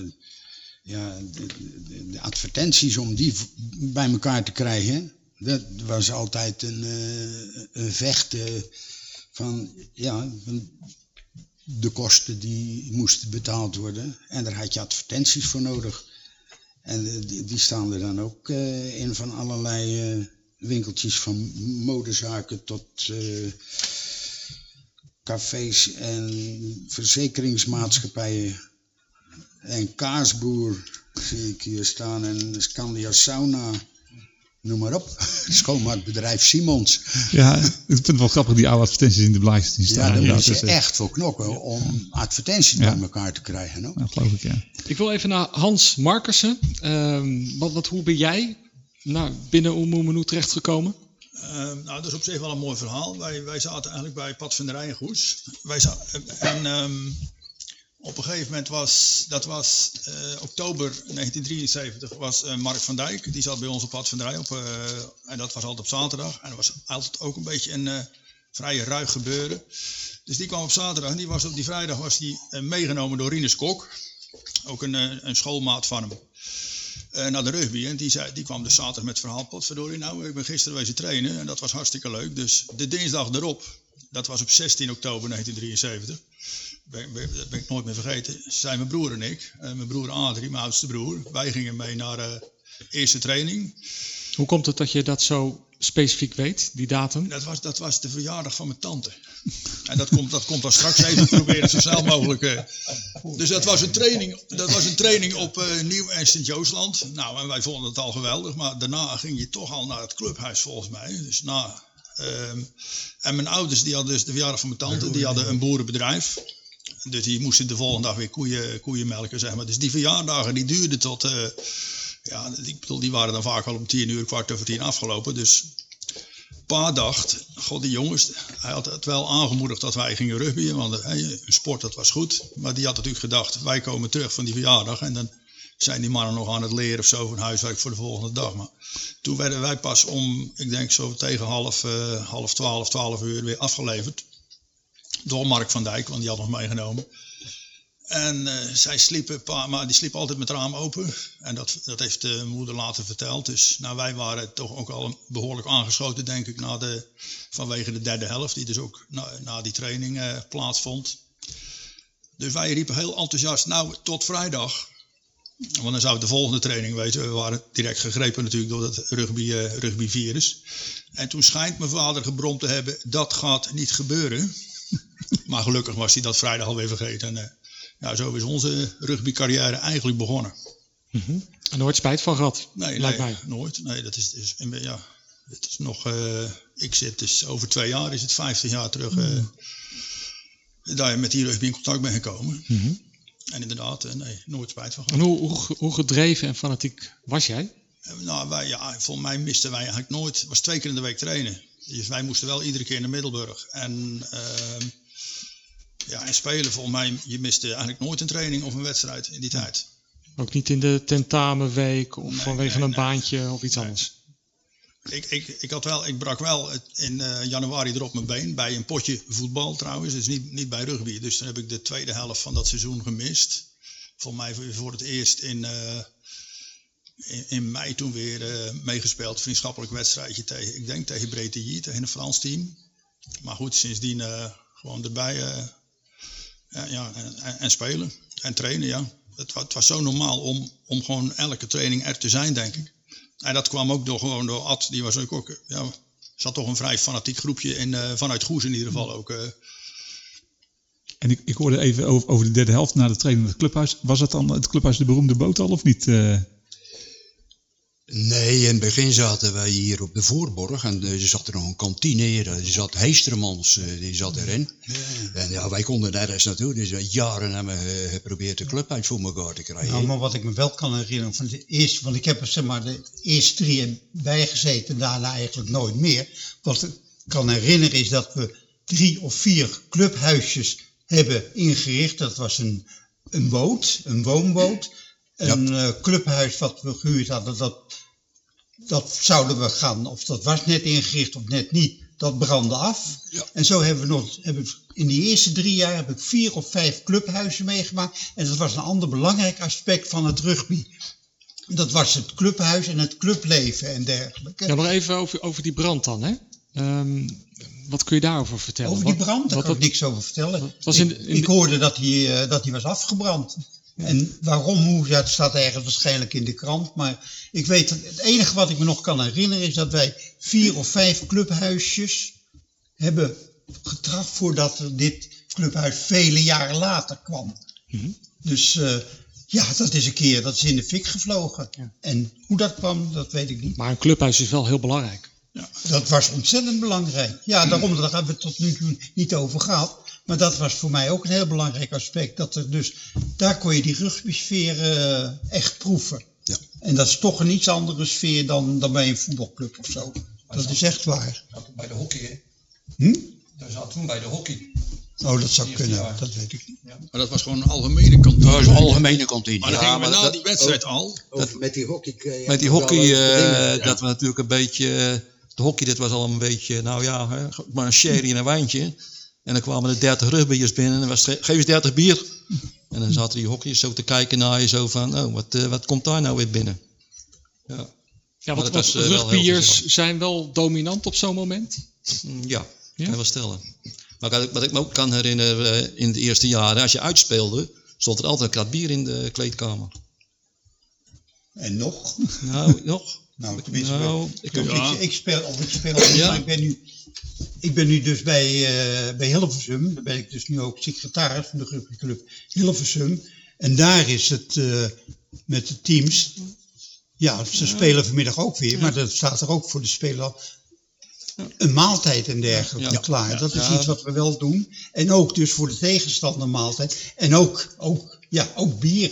ja, de, de- de advertenties om die bij elkaar te krijgen, dat was altijd een, eh, een vechten van, ja, de kosten die moesten betaald worden. En daar had je advertenties voor nodig. En eh, die, die staan er dan ook eh, in van allerlei winkeltjes van modezaken tot cafés en verzekeringsmaatschappijen. En Kaasboer zie ik hier staan en Scandia Sauna. Noem maar op. [laughs] Schoonmaakbedrijf Simons. Ja, ik vind het wel grappig, die oude advertenties in de blaadjes die Ja, staan. daar inderdaad. moet je Dus, echt voor knokken om advertenties Ja. bij elkaar te krijgen. Nou, geloof ik, ja. Ik wil even naar Hans Markersen. Ehm, wat, wat, hoe ben jij nou, binnen Oemoemenu terechtgekomen? Ehm, nou, dat is op zich wel een mooi verhaal. Wij, wij zaten eigenlijk bij Padvinderij in Goes. Wij za- en ehm, op een gegeven moment was, dat was eh, oktober 1973, was eh, Mark van Dijk. Die zat bij ons op Padvinderij op, eh, en dat was altijd op zaterdag. En dat was altijd ook een beetje een vrij ruig gebeuren. Dus die kwam op zaterdag en die was op die vrijdag was die, meegenomen door Rinus Kok. Ook een, een schoolmaat van hem naar de rugby. En die, zei, die kwam dus zaterdag met het verhaal, potverdorie, nou, ik ben gisteren wezen trainen en dat was hartstikke leuk. Dus de dinsdag erop, dat was op 16 oktober 1973, ben, ben, dat ben ik nooit meer vergeten, zijn mijn broer en ik, eh, mijn broer Adrie, mijn oudste broer, wij gingen mee naar de eerste training. Hoe komt het dat je dat zo specifiek weet, die datum? Dat was, dat was de verjaardag van mijn tante. [laughs] En dat komt, dat komt dan straks even proberen zo snel mogelijk. eh. Dus dat was een training, dat was een training op eh, Nieuw en Sint-Joosland. Nou, en wij vonden het al geweldig. Maar daarna ging je toch al naar het clubhuis volgens mij. Dus na, ehm, en mijn ouders, die hadden dus de verjaardag van mijn tante, die hadden een boerenbedrijf. Dus die moesten de volgende dag weer koeien, koeien melken, zeg maar. Dus die verjaardagen die duurden tot... eh, ja, ik bedoel, die waren dan vaak al om tien uur, kwart over tien afgelopen. Dus pa dacht, god die jongens, hij had het wel aangemoedigd dat wij gingen rugbyen, want eh, een sport dat was goed. Maar die had natuurlijk gedacht, wij komen terug van die verjaardag en dan zijn die mannen nog aan het leren of zo van huiswerk voor de volgende dag. Maar toen werden wij pas om, ik denk zo tegen half, eh, half twaalf, twaalf uur weer afgeleverd. Door Mark van Dijk, want die had nog meegenomen. En eh, zij sliepen, maar die sliep altijd met raam open. En dat, dat heeft de moeder later verteld. Dus nou, wij waren toch ook al behoorlijk aangeschoten, denk ik, na de, vanwege de derde helft, die dus ook na, na die training eh, plaatsvond. Dus wij riepen heel enthousiast, nou, tot vrijdag. Want dan zou de volgende training weten. We waren direct gegrepen natuurlijk door het rugby, eh, rugbyvirus. En toen schijnt mijn vader gebromd te hebben, dat gaat niet gebeuren. [laughs] Maar gelukkig was hij dat vrijdag alweer vergeten. En eh, ja, zo is onze rugbycarrière eigenlijk begonnen. En nooit spijt van gehad, Nee, lijkt nee mij. nooit. Nee, dat is, is ja, het is nog, eh, ik zit dus over twee jaar, is het 50 jaar terug, eh, dat je met die rugby in contact bent gekomen. En inderdaad, nee, nooit spijt van gehad. En hoe, hoe, hoe gedreven en fanatiek was jij? Eh, Nou, wij, ja, volgens mij misten wij eigenlijk nooit. Het was twee keer in de week trainen. Dus wij moesten wel iedere keer naar Middelburg. En, ehm, ja, en spelen, volgens mij, je miste eigenlijk nooit een training of een wedstrijd in die tijd. Ook niet in de tentamenweek of Nee, vanwege nee, een baantje of iets anders? Ik, ik, ik, had wel, ik brak wel in eh, januari erop mijn been bij een potje voetbal trouwens. Dus niet, niet bij rugby. Dus dan heb ik de tweede helft van dat seizoen gemist. Volgens mij voor- voor het eerst in, eh, in, in mei toen weer eh, meegespeeld. Vriendschappelijk wedstrijdje tegen, ik denk tegen Bretigny, tegen een Frans team. Maar goed, sindsdien gewoon erbij eh, ja, en, en- en spelen en trainen. Ja. Het, het was zo normaal om, om gewoon elke training er te zijn, denk ik. En dat kwam ook door, gewoon door Ad, die was ook, ook ja, zat toch een vrij fanatiek groepje in, eh, vanuit Goes in ieder geval ook. eh. En ik, ik hoorde even over, over de derde helft na de training in het clubhuis. Was dat dan het clubhuis de beroemde boot al of niet? eh? Nee, in het begin zaten wij hier op de voorborg en eh, er zat er nog een kantine. Er zat Heestermans, eh, die zat erin. En ja, wij konden nergens naartoe. Dus we jaren hebben we eh, geprobeerd de club uit voor elkaar te krijgen. Nou, maar wat ik me wel kan herinneren van de eerste, want ik heb er zeg maar de eerste drie bijgezeten, daarna eigenlijk nooit meer. Wat ik kan herinneren is dat we drie of vier clubhuisjes hebben ingericht. Dat was een, een boot, een woonboot, een eh, clubhuis wat we gehuurd hadden. Dat, dat zouden we gaan, of dat was net ingericht of net niet. Dat brandde af. Ja. En zo hebben we nog, hebben we, in die eerste drie jaar heb ik vier of vijf clubhuizen meegemaakt. En dat was een ander belangrijk aspect van het rugby. Dat was het clubhuis en het clubleven en dergelijke. Ja, nog even over, over die brand dan, hè? Ehm, wat kun je daarover vertellen? Over die brand, daar wat kan ik niks over vertellen. was in ik, in hoorde dat hij, eh, dat hij was afgebrand. En waarom, hoe, het staat ergens waarschijnlijk in de krant. Maar ik weet, dat- het enige wat ik me nog kan herinneren is dat wij vier of vijf clubhuisjes hebben getracht voordat dit clubhuis vele jaren later kwam. Mhm. Dus eh, ja, dat is een keer, dat is in de fik gevlogen. En hoe dat kwam, dat weet ik niet. Maar een clubhuis is wel heel belangrijk. Dat was ontzettend belangrijk. Ja, daarom daar hebben we het tot nu toe niet over gehad. Maar dat was voor mij ook een heel belangrijk aspect. Dat er dus, daar kon je die rugbysfeer eh, echt proeven. Ja. En dat is toch een iets andere sfeer dan, dan bij een voetbalclub of zo. Dat is echt waar. Bij de hockey, hè? Hm? Dat zat toen bij de hockey. Oh, dat zou kunnen. jaar. Dat weet ik niet. Maar dat was gewoon een algemene kantine. Dat was een algemene kantine. Maar dan Ja, gingen we maar na dat- die wedstrijd al. Met die hockey. eh, Met die hockey, eh, dat we natuurlijk een beetje... de hockey, dat was al een beetje, nou ja, hè, maar een sherry en een wijntje. En dan kwamen er 30 rugbyers binnen en dan was het, geef eens 30 bier. En dan zaten die hockeyers zo te kijken naar je, zo van, oh, wat, eh, wat komt daar nou weer binnen? Ja, Ja, want, dat want was, eh, wel rugbyers zijn wel dominant op zo'n moment. Mm, ja, Ja? kan je wel stellen. Maar wat ik, wat ik me ook kan herinneren, eh, in de eerste jaren, als je uitspeelde, stond er altijd een krat bier in de kleedkamer. En nog? Nou, nog? Nou, Nou, ik, ik, ik, Ja. ik speel, of ik speel niet, Ja. ik ben nu, ik ben nu dus bij, eh, bij Hilversum. Daar ben ik dus nu ook secretaris van de rugbyclub Hilversum. En daar is het eh, met de teams. Ja, ze spelen vanmiddag ook weer, maar dat staat er ook voor de speler een maaltijd en dergelijke klaar. Dat is iets wat we wel doen. En ook dus voor de tegenstander maaltijd. En ook, ook, ja, ook bier.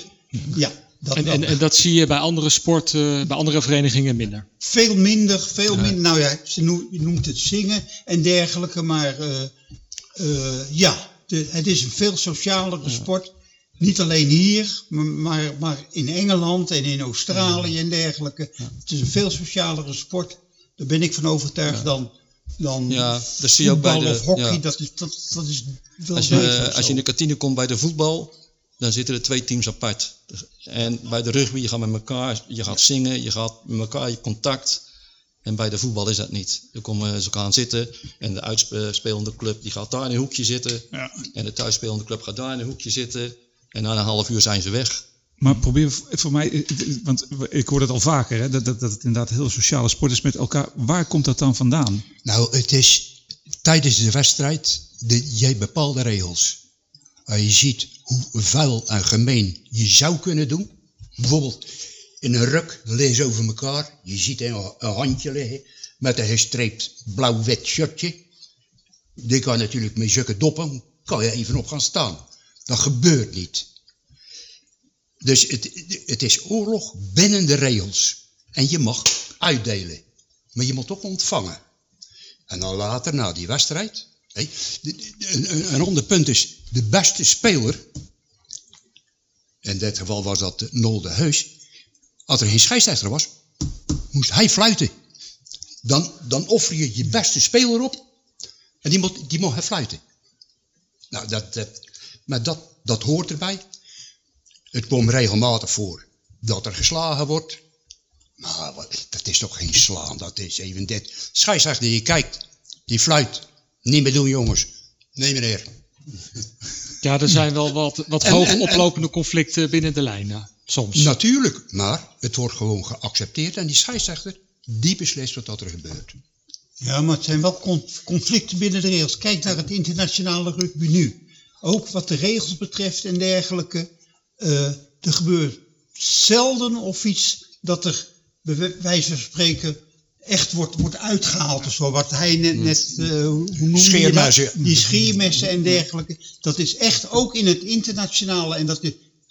Ja, dat En, en, en dat zie je bij andere sporten, bij andere verenigingen minder. Veel minder, veel minder. Nou ja, ze noemt, je noemt het zingen en dergelijke, maar eh, eh, ja, de, het is een veel socialere sport. Niet alleen hier, maar, maar, in Engeland en in Australië en dergelijke. Het is een veel socialere sport. Daar ben ik van overtuigd dan, dan Ja, dat zie je ook bij voetbal de- of hockey. ja. Dat, is, dat, dat is wel als, je, als je in de kantine komt bij de voetbal, dan zitten er twee teams apart. En bij de rugby, je gaat met elkaar, je gaat zingen, je gaat met elkaar je contact. En bij de voetbal is dat niet. Dan komen ze gaan zitten en de uitspelende club die gaat daar in een hoekje zitten. Ja. En de thuisspelende club gaat daar in een hoekje zitten. En na een half uur zijn ze weg. Maar probeer voor mij, eh, eh, want ik hoor dat al vaker, hè, dat, dat, dat het inderdaad heel sociale sport is met elkaar. Waar komt dat dan vandaan? Nou, het is tijdens de wedstrijd, de, jij bepaalde regels. Als je ziet hoe vuil en gemeen je zou kunnen doen. Bijvoorbeeld in een ruk, ze over elkaar. Je ziet een, een handje liggen met een gestreept blauw-wit shirtje. Die kan natuurlijk met zulke doppen, kan je even op gaan staan. Dat gebeurt niet. Dus het, het is oorlog binnen de regels. En je mag uitdelen. Maar je moet ook ontvangen. En dan later, na die wedstrijd. De- een, een, ander punt is, de beste speler. In dit geval was dat Nol de Heus. Als er geen scheidsrechter was, moest hij fluiten. Dan, dan offer je je beste speler op. En die moet, die hij fluiten. Nou, dat, dat, maar dat, hoort erbij. Het komt regelmatig voor dat er geslagen wordt. Maar dat is toch geen slaan, dat is even dit. Scheidsrechter die kijkt, die fluit. Niet meer doen jongens. Nee meneer. Ja, er zijn wel wat, wat hoog en- en- oplopende conflicten binnen de lijnen. Soms. Natuurlijk, maar het wordt gewoon geaccepteerd. En die scheidsrechter, die beslist wat dat er gebeurt. Ja, maar het zijn wel con- conflicten binnen de regels. Kijk naar het internationale rugby nu. Ook wat de regels betreft en dergelijke. eh, er gebeurt zelden of iets dat er, bij wij- wijze van spreken, echt wordt, wordt uitgehaald of zo. Wat hij net, net eh, hoe noemde je dat? Scheermessen. Die scheermessen en dergelijke. Dat is echt ook in het internationale en dat is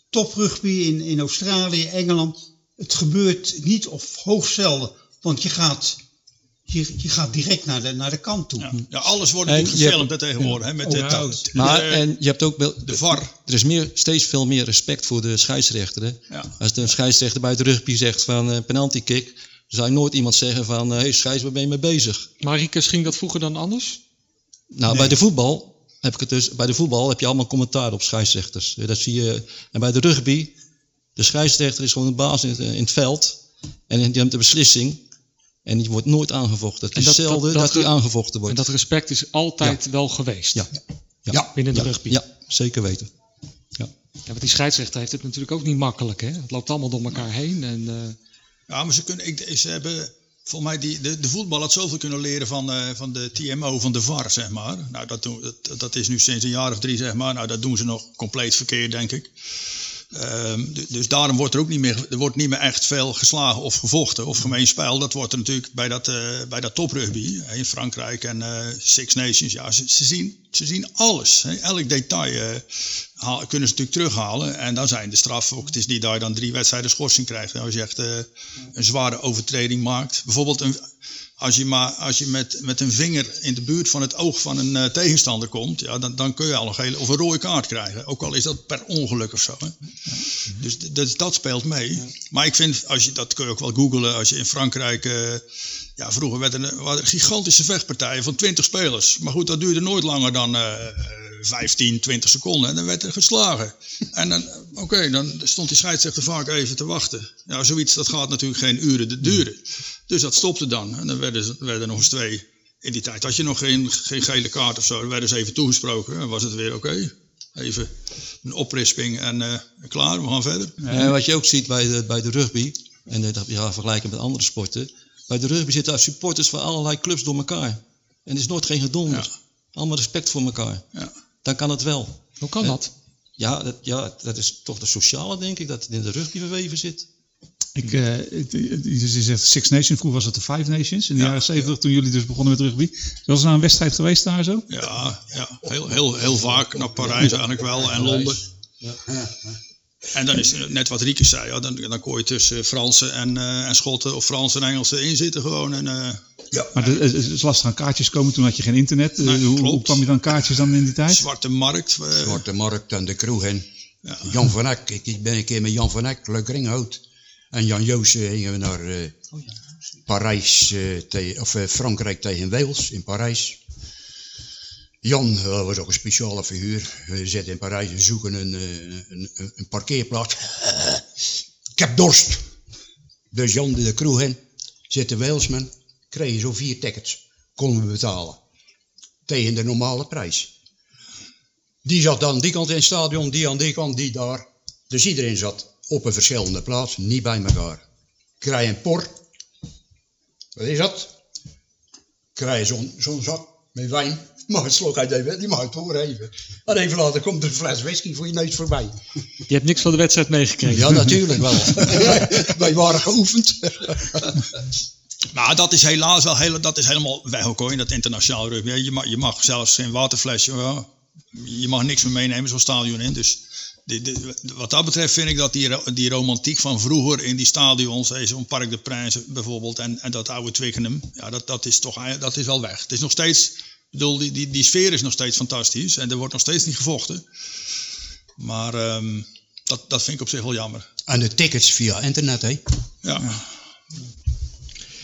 toprugby in, in Australië, Engeland. Het gebeurt niet of hoogst zelden. Want je gaat, je, je gaat direct naar de, naar de kant toe. Ja, ja alles wordt En natuurlijk gefilmd tegenwoordig. Hè, met de, ja. de- Maar de- en je hebt ook wel, de VAR. Er is meer, steeds veel meer respect voor de scheidsrechter. Hè? Ja. Als de scheidsrechter bij het rugby zegt van eh penalty kick, zou je nooit iemand zeggen van hé hey, scheids, waar ben je mee bezig? Maar Riekes, ging dat vroeger dan anders? Nou, bij de voetbal heb ik het dus. Bij de voetbal heb je allemaal commentaar op scheidsrechters. Eh, Dat zie je. En bij de rugby, de scheidsrechter is gewoon de baas in het, in het veld. En die heeft de beslissing. En die wordt nooit aangevochten. Het En is dat- zelden dat- dat, dat- die aangevochten En wordt. dat respect is altijd wel geweest. Ja. Ja, Binnen de ja, rugby. Ja, zeker weten. Ja. Ja, want die scheidsrechter heeft het natuurlijk ook niet makkelijk. Hè? Het loopt allemaal door elkaar heen. En, eh, Ja, maar ze, kunnen, ik, ze hebben, volgens mij, die, de, de voetbal had zoveel kunnen leren van, eh, van de TMO, van de VAR, zeg maar. Nou, dat, doen, dat, dat is nu sinds een jaar of drie, zeg maar. Nou, dat doen ze nog compleet verkeerd, denk ik. Ehm, du- dus daarom wordt er ook niet meer, er wordt niet meer echt veel geslagen of gevochten of gemeen spel. Dat wordt er natuurlijk bij dat, eh, bij dat toprugby in Frankrijk en eh, Six Nations. Ja, ze, zien, ze zien alles. Hè. Elk detail eh, kunnen ze natuurlijk terughalen. En dan zijn de straffen ook. Het is niet dat je dan drie wedstrijden schorsing krijgt. hè, Als je echt een zware overtreding maakt. Bijvoorbeeld een, als je, maar, als je met, met een vinger in de buurt van het oog van een eh, tegenstander komt, ja, dan, dan kun je al een gele of een rode kaart krijgen. Ook al is dat per ongeluk of zo. Hè. Dus dat, dat speelt mee. Maar ik vind, als je, dat kun je ook wel googlen, als je in Frankrijk. eh, ja, vroeger werden er, waren er gigantische vechtpartijen van 20 spelers. Maar goed, dat duurde nooit langer dan eh 15, 20 seconden. En dan werd er geslagen. [laughs] En dan, oké, dan stond die scheidsrechter vaak even te wachten. Ja, zoiets, dat gaat natuurlijk geen uren de- duren. Dus dat stopte dan. En dan werden, werden er nog eens twee. In die tijd had je nog geen, geen gele kaart of zo. Dan werden ze even toegesproken. En was het weer oké. Even een oprisping en eh, klaar, we gaan verder. En wat je ook ziet bij de, bij de rugby, en dat ja, vergelijken met andere sporten. Bij de rugby zitten supporters van allerlei clubs door elkaar. En er is nooit geen gedonder. Ja. Allemaal respect voor elkaar. Ja. Dan kan het wel. hoe kan Eh, dat? Ja dat, ja, dat is toch de sociale, denk ik, dat het in de rugby verweven zit. Ik, eh, het- het- je zegt Six Nations, vroeger was het de Five Nations. In de Ja, jaren 70, toen jullie dus begonnen met rugby. Was er nou een wedstrijd geweest daar zo? Ja, ja heel, heel, heel vaak naar Parijs eigenlijk wel en Londen. En dan is het net wat Rieke zei, ja, dan, dan kon je tussen Fransen en, eh, en Schotten of Fransen en Engelsen in zitten gewoon. En, eh, Maar de- het is lastig aan kaartjes komen, toen had je geen internet. Eh, Nee, hoe, kwam je dan kaartjes dan in die tijd? Zwarte Markt. eh, Zwarte Markt en de kroeg in. Ja. Jan van Eck, ik, ik ben een keer met Jan van Eck, leuk ringhout. En Jan Joos eh, gingen we naar eh, Parijs, eh, tegen- of eh, Frankrijk tegen Wales in Parijs. Jan eh, was ook een speciale figuur. We zitten in Parijs en zoeken een, eh, een, een, parkeerplaats. ik heb dorst. Dus Jan de kroeg in, zit de Walesman, kregen zo vier tickets. Konden we betalen. Tegen de normale prijs. Die zat dan die kant in het stadion, die aan die kant, die daar. Dus iedereen zat op een verschillende plaats, niet bij elkaar. Krijg een por. Wat is dat? Krijg zo'n zo'n zak met wijn. [laughs] Maar het slok uit even, die mag het doorgeven. En even later komt er een fles whisky voor je neus voorbij. [laughs] Je hebt niks van de wedstrijd meegekregen. Ja, natuurlijk wel. [laughs] Wij waren geoefend. Maar dat is helaas wel heel, dat is helemaal weg ook hoor, in dat internationaal rugby. Je mag, je mag zelfs geen waterflesje, je mag niks meer meenemen zo'n stadion in. Dus die- die- wat dat betreft vind ik dat die, die romantiek van vroeger in die stadions, eh, zo'n Parc de Princes bijvoorbeeld, en, en dat oude Twickenham, ja, dat, dat is toch dat is wel weg. Het is nog steeds, bedoel, die, die, die sfeer is nog steeds fantastisch en er wordt nog steeds niet gevochten. Maar ehm, dat, dat vind ik op zich wel jammer. En de tickets via internet, hè. Ja.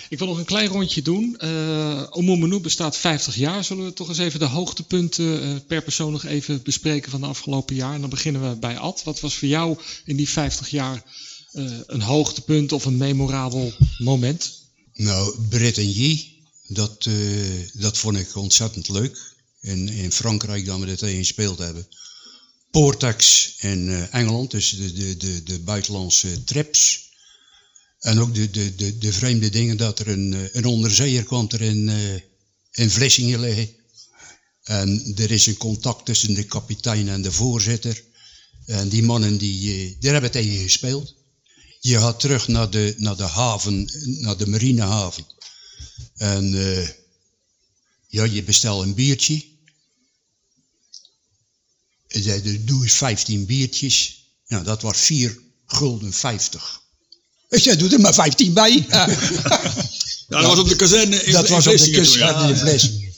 Ik wil nog een klein rondje doen. Uh, Omoumenu bestaat 50 jaar. Zullen we toch eens even de hoogtepunten eh, per persoon nog even bespreken van de afgelopen jaar? En dan beginnen we bij Ad. Wat was voor jou in die 50 jaar eh, een hoogtepunt of een memorabel moment? Nou, dat, eh, dat vond ik ontzettend leuk. In, in Frankrijk dat we dat tegen gespeeld hebben. Portax in eh, Engeland, dus de, de, de, de buitenlandse trips. En ook de, de, de, de vreemde dingen dat er een, eh, een onderzeeër kwam er in, eh, in Vlissingen liggen. En er is een contact tussen de kapitein en de voorzitter. En die mannen, die, eh, daar hebben tegen gespeeld. Je gaat terug naar de, naar de haven, naar de marinehaven. En eh, ja, je bestelt een biertje. En zei, "Dus doe eens 15 biertjes. Nou, dat was 4 gulden 50. Ik zei, doe er maar 15 bij. [laughs] Ja, dat was op de kazerne in dat was op de ja. in Vlissingen.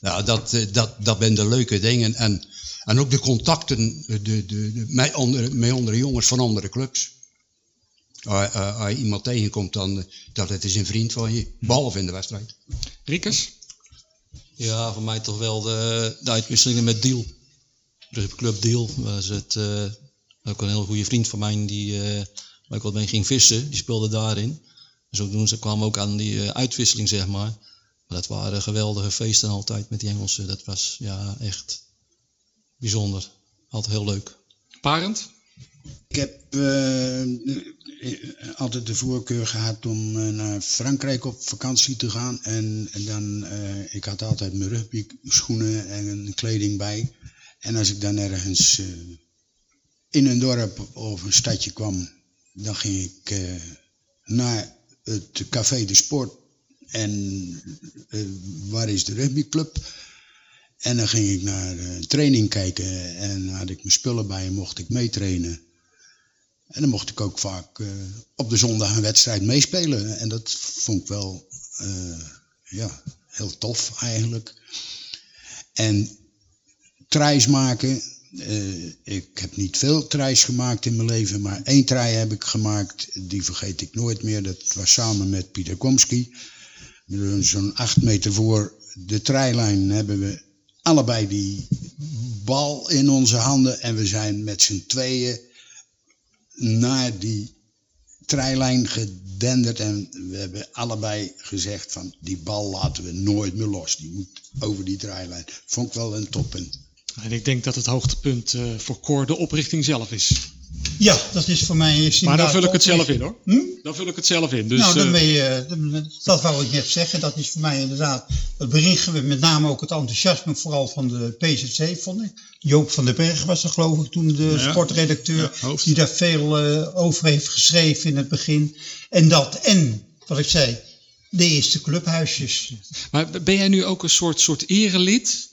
Ja, dat, eh, dat, dat zijn de leuke dingen. En, en ook de contacten de, de, de, met, andere, met andere jongens van andere clubs. Als, als- als je iemand tegenkomt, dan eh, dat het is een vriend van je. Behalve in de wedstrijd. Riekers? Ja, voor mij toch wel de, de uitwisselingen met Deal. Dus Club Deal was het eh, ook een heel goede vriend van mij die eh waar ik wat mee ging vissen. Die speelde daarin. Dus ook doen ze kwamen ook aan die eh, uitwisseling, zeg maar. Maar dat waren geweldige feesten altijd met die Engelsen. Dat was ja echt bijzonder. Altijd heel leuk. Parend? Ik heb eh, altijd de voorkeur gehad om eh, naar Frankrijk op vakantie te gaan. En, en dan, eh, ik had altijd mijn rugby schoenen en kleding bij. En als ik dan ergens in een dorp of een stadje kwam, dan ging ik naar het Café de Sport. En waar is de rugbyclub? En dan ging ik naar training kijken en had ik mijn spullen bij en mocht ik meetrainen. En dan mocht ik ook vaak eh, op de zondag een wedstrijd meespelen. En dat vond ik wel eh, ja, heel tof eigenlijk. En tries maken. eh, ik heb niet veel tries gemaakt in mijn leven, maar één try heb ik gemaakt. Die vergeet ik nooit meer. Dat was samen met Pieter Komski. Zo'n acht meter voor de trijlijn hebben we allebei die bal in onze handen. En we zijn met z'n tweeën naar die trijlijn gedenderd. En we hebben allebei gezegd van die bal laten we nooit meer los. Die moet over die trijlijn. Vond ik wel een toppunt. En ik denk dat het hoogtepunt eh, voor Cor de oprichting zelf is. Ja, dat is voor mij... is Maar dan vul ik het zelf in hoor. Hm? Dan vul ik het zelf in. Dus, nou, dan eh, ben je, dat wou ik net zeggen. Dat is voor mij inderdaad het berichten we met name ook het enthousiasme vooral van de PZC vond ik. Joop van den Berg was er geloof ik toen de Ja. sportredacteur Ja, die daar veel eh, over heeft geschreven in het begin. En dat en, wat ik zei, de eerste clubhuisjes. maar ben jij nu ook een soort, soort erelid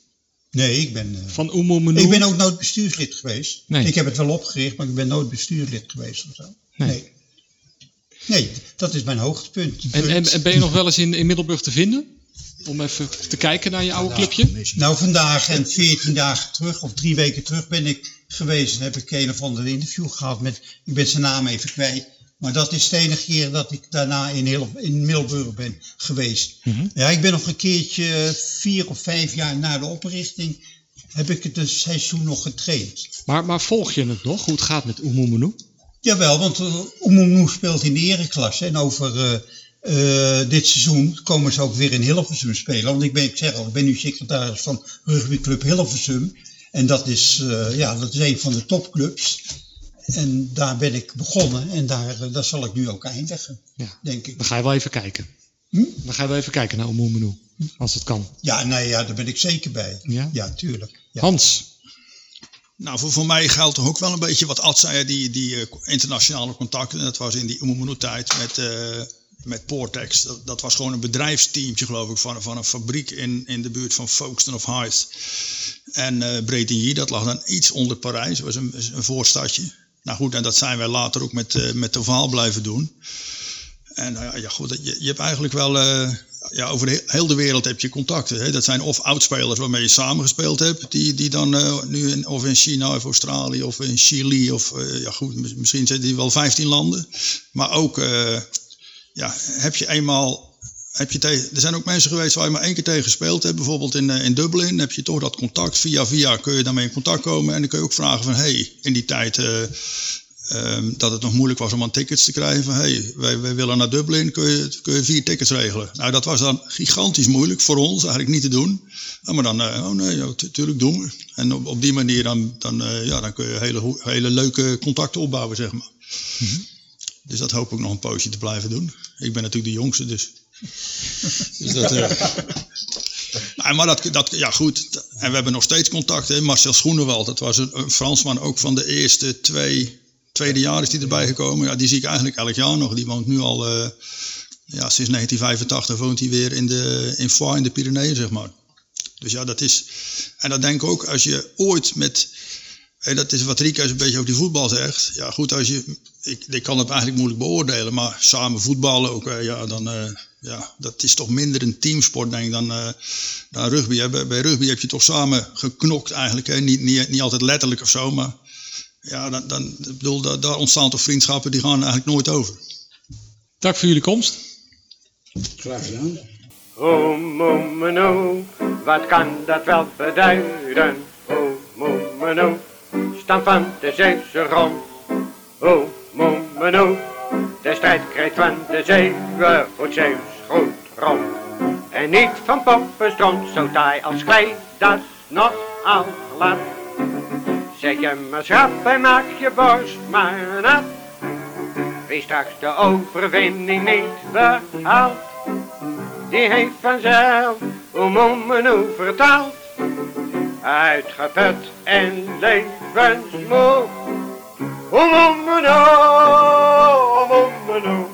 Nee, ik ben, eh, van Oemoemenu? ik ben ook nooit bestuurslid geweest. Nee. Ik heb het wel opgericht, maar ik ben nooit bestuurslid geweest of zo. Nee. Nee. Nee, dat is mijn hoogtepunt. En, en, en ben je nog wel eens in, in Middelburg te vinden? Om even te kijken naar je oude clubje? Nou, vandaag en 14 dagen terug, of drie weken terug, ben ik geweest en heb ik een of ander interview gehad met, ik ben zijn naam even kwijt, maar dat is de enige keer dat ik daarna in, heel, in Middelburg ben geweest. Mhm. Ja, ik ben nog een keertje vier of vijf jaar na de oprichting, heb ik het een seizoen nog getraind. Maar, maar volg je het nog? Hoe het gaat met Oemoemenu? Jawel, want uh, Oemoemnoe speelt in de ereklasse en over eh, eh, dit seizoen komen ze ook weer in Hilversum spelen. Want ik ben, ik zeg al, ik ben nu secretaris van rugbyclub Hilversum. En dat is, eh, ja, dat is een van de topclubs. En daar ben ik begonnen en daar, eh, daar zal ik nu ook eindigen, Ja. denk ik. Dan ga je wel even kijken. Hm? Dan ga je wel even kijken naar Oemoemenu. Als het kan. Ja, nee, ja, daar ben ik zeker bij. Ja? Ja, tuurlijk. Ja. Hans. Nou, voor, voor mij geldt toch ook wel een beetje wat Ad zei, die, die eh, internationale contacten. Dat was in die Oemoemoe-tijd met, eh, met Portex. Dat, dat was gewoon een bedrijfsteamtje, geloof ik, van, van een fabriek in, in de buurt van Folkestone of Hythe. En eh Bretigny, dat lag dan iets onder Parijs, dat was een, een voorstadje. Nou goed, en dat zijn wij later ook met, eh met Tovaal blijven doen. En nou ja, goed, je, je hebt eigenlijk wel, eh, ja, over de, he- heel de wereld heb je contacten. Hè? Dat zijn of oudspelers waarmee je samengespeeld hebt, die, die dan eh, nu in, of in China of Australië of in Chili of, ja goed, mis- misschien zitten die wel 15 landen. Maar ook, ja, heb je eenmaal, heb je tegen, er zijn ook mensen geweest waar je maar één keer tegen gespeeld hebt, bijvoorbeeld in, eh, in Dublin, heb je toch dat contact, via via kun je daarmee in contact komen en dan kun je ook vragen van, hey, in die tijd... eh, Ehm, dat het nog moeilijk was om aan tickets te krijgen. Van, hey, wij, wij willen naar Dublin, kun je, kun je vier tickets regelen? Nou, dat was dan gigantisch moeilijk voor ons, eigenlijk niet te doen. Maar dan, eh, oh nee, ja, tu- tuurlijk doen we. En op, op die manier dan, dan, ja, dan kun je hele, hele leuke contacten opbouwen, zeg maar. Dus dat hoop ik nog een poosje te blijven doen. Ik ben natuurlijk de jongste, dus... Dus dat, eh, Nou, [laughs] maar dat, dat, ja goed, en we hebben nog steeds contact. Hè. Marcel Schoenewald, dat was een, een Fransman ook van de eerste twee, tweede jaar is die erbij gekomen. Ja, die zie ik eigenlijk elk jaar nog. Die woont nu al, eh, ja, sinds 1985 woont hij weer in, de, in Foix in de Pyreneeën, zeg maar. Dus ja, dat is, en dat denk ik ook, als je ooit met, hè, dat is wat Rika een beetje over die voetbal zegt. Ja goed, als je, ik, ik kan het eigenlijk moeilijk beoordelen, maar samen voetballen ook, ja, dan, eh, ja, dat is toch minder een teamsport denk ik dan, eh, dan rugby. Hè. Bij, bij rugby heb je toch samen geknokt eigenlijk, hè. Niet, niet, niet altijd letterlijk of zo, maar ja, dan, dan, ik bedoel, daar, daar ontstaan toch vriendschappen die gaan eigenlijk nooit over. Dank voor jullie komst. Graag gedaan. O Momeno, wat kan dat wel beduiden? O Momeno, stam van de Zeeuwse grond. O Momeno, de strijdkreet van de Zeeuwen goed Zeeuws goed rond. En niet van poppenstront, zo taai als gij, dat nog al glad. Zeg je maar schrap en maak je borst maar nat. Wie straks de overwinning niet behaalt, die heeft vanzelf om en vertaald. Uitgeput en levensmoe. Om om om.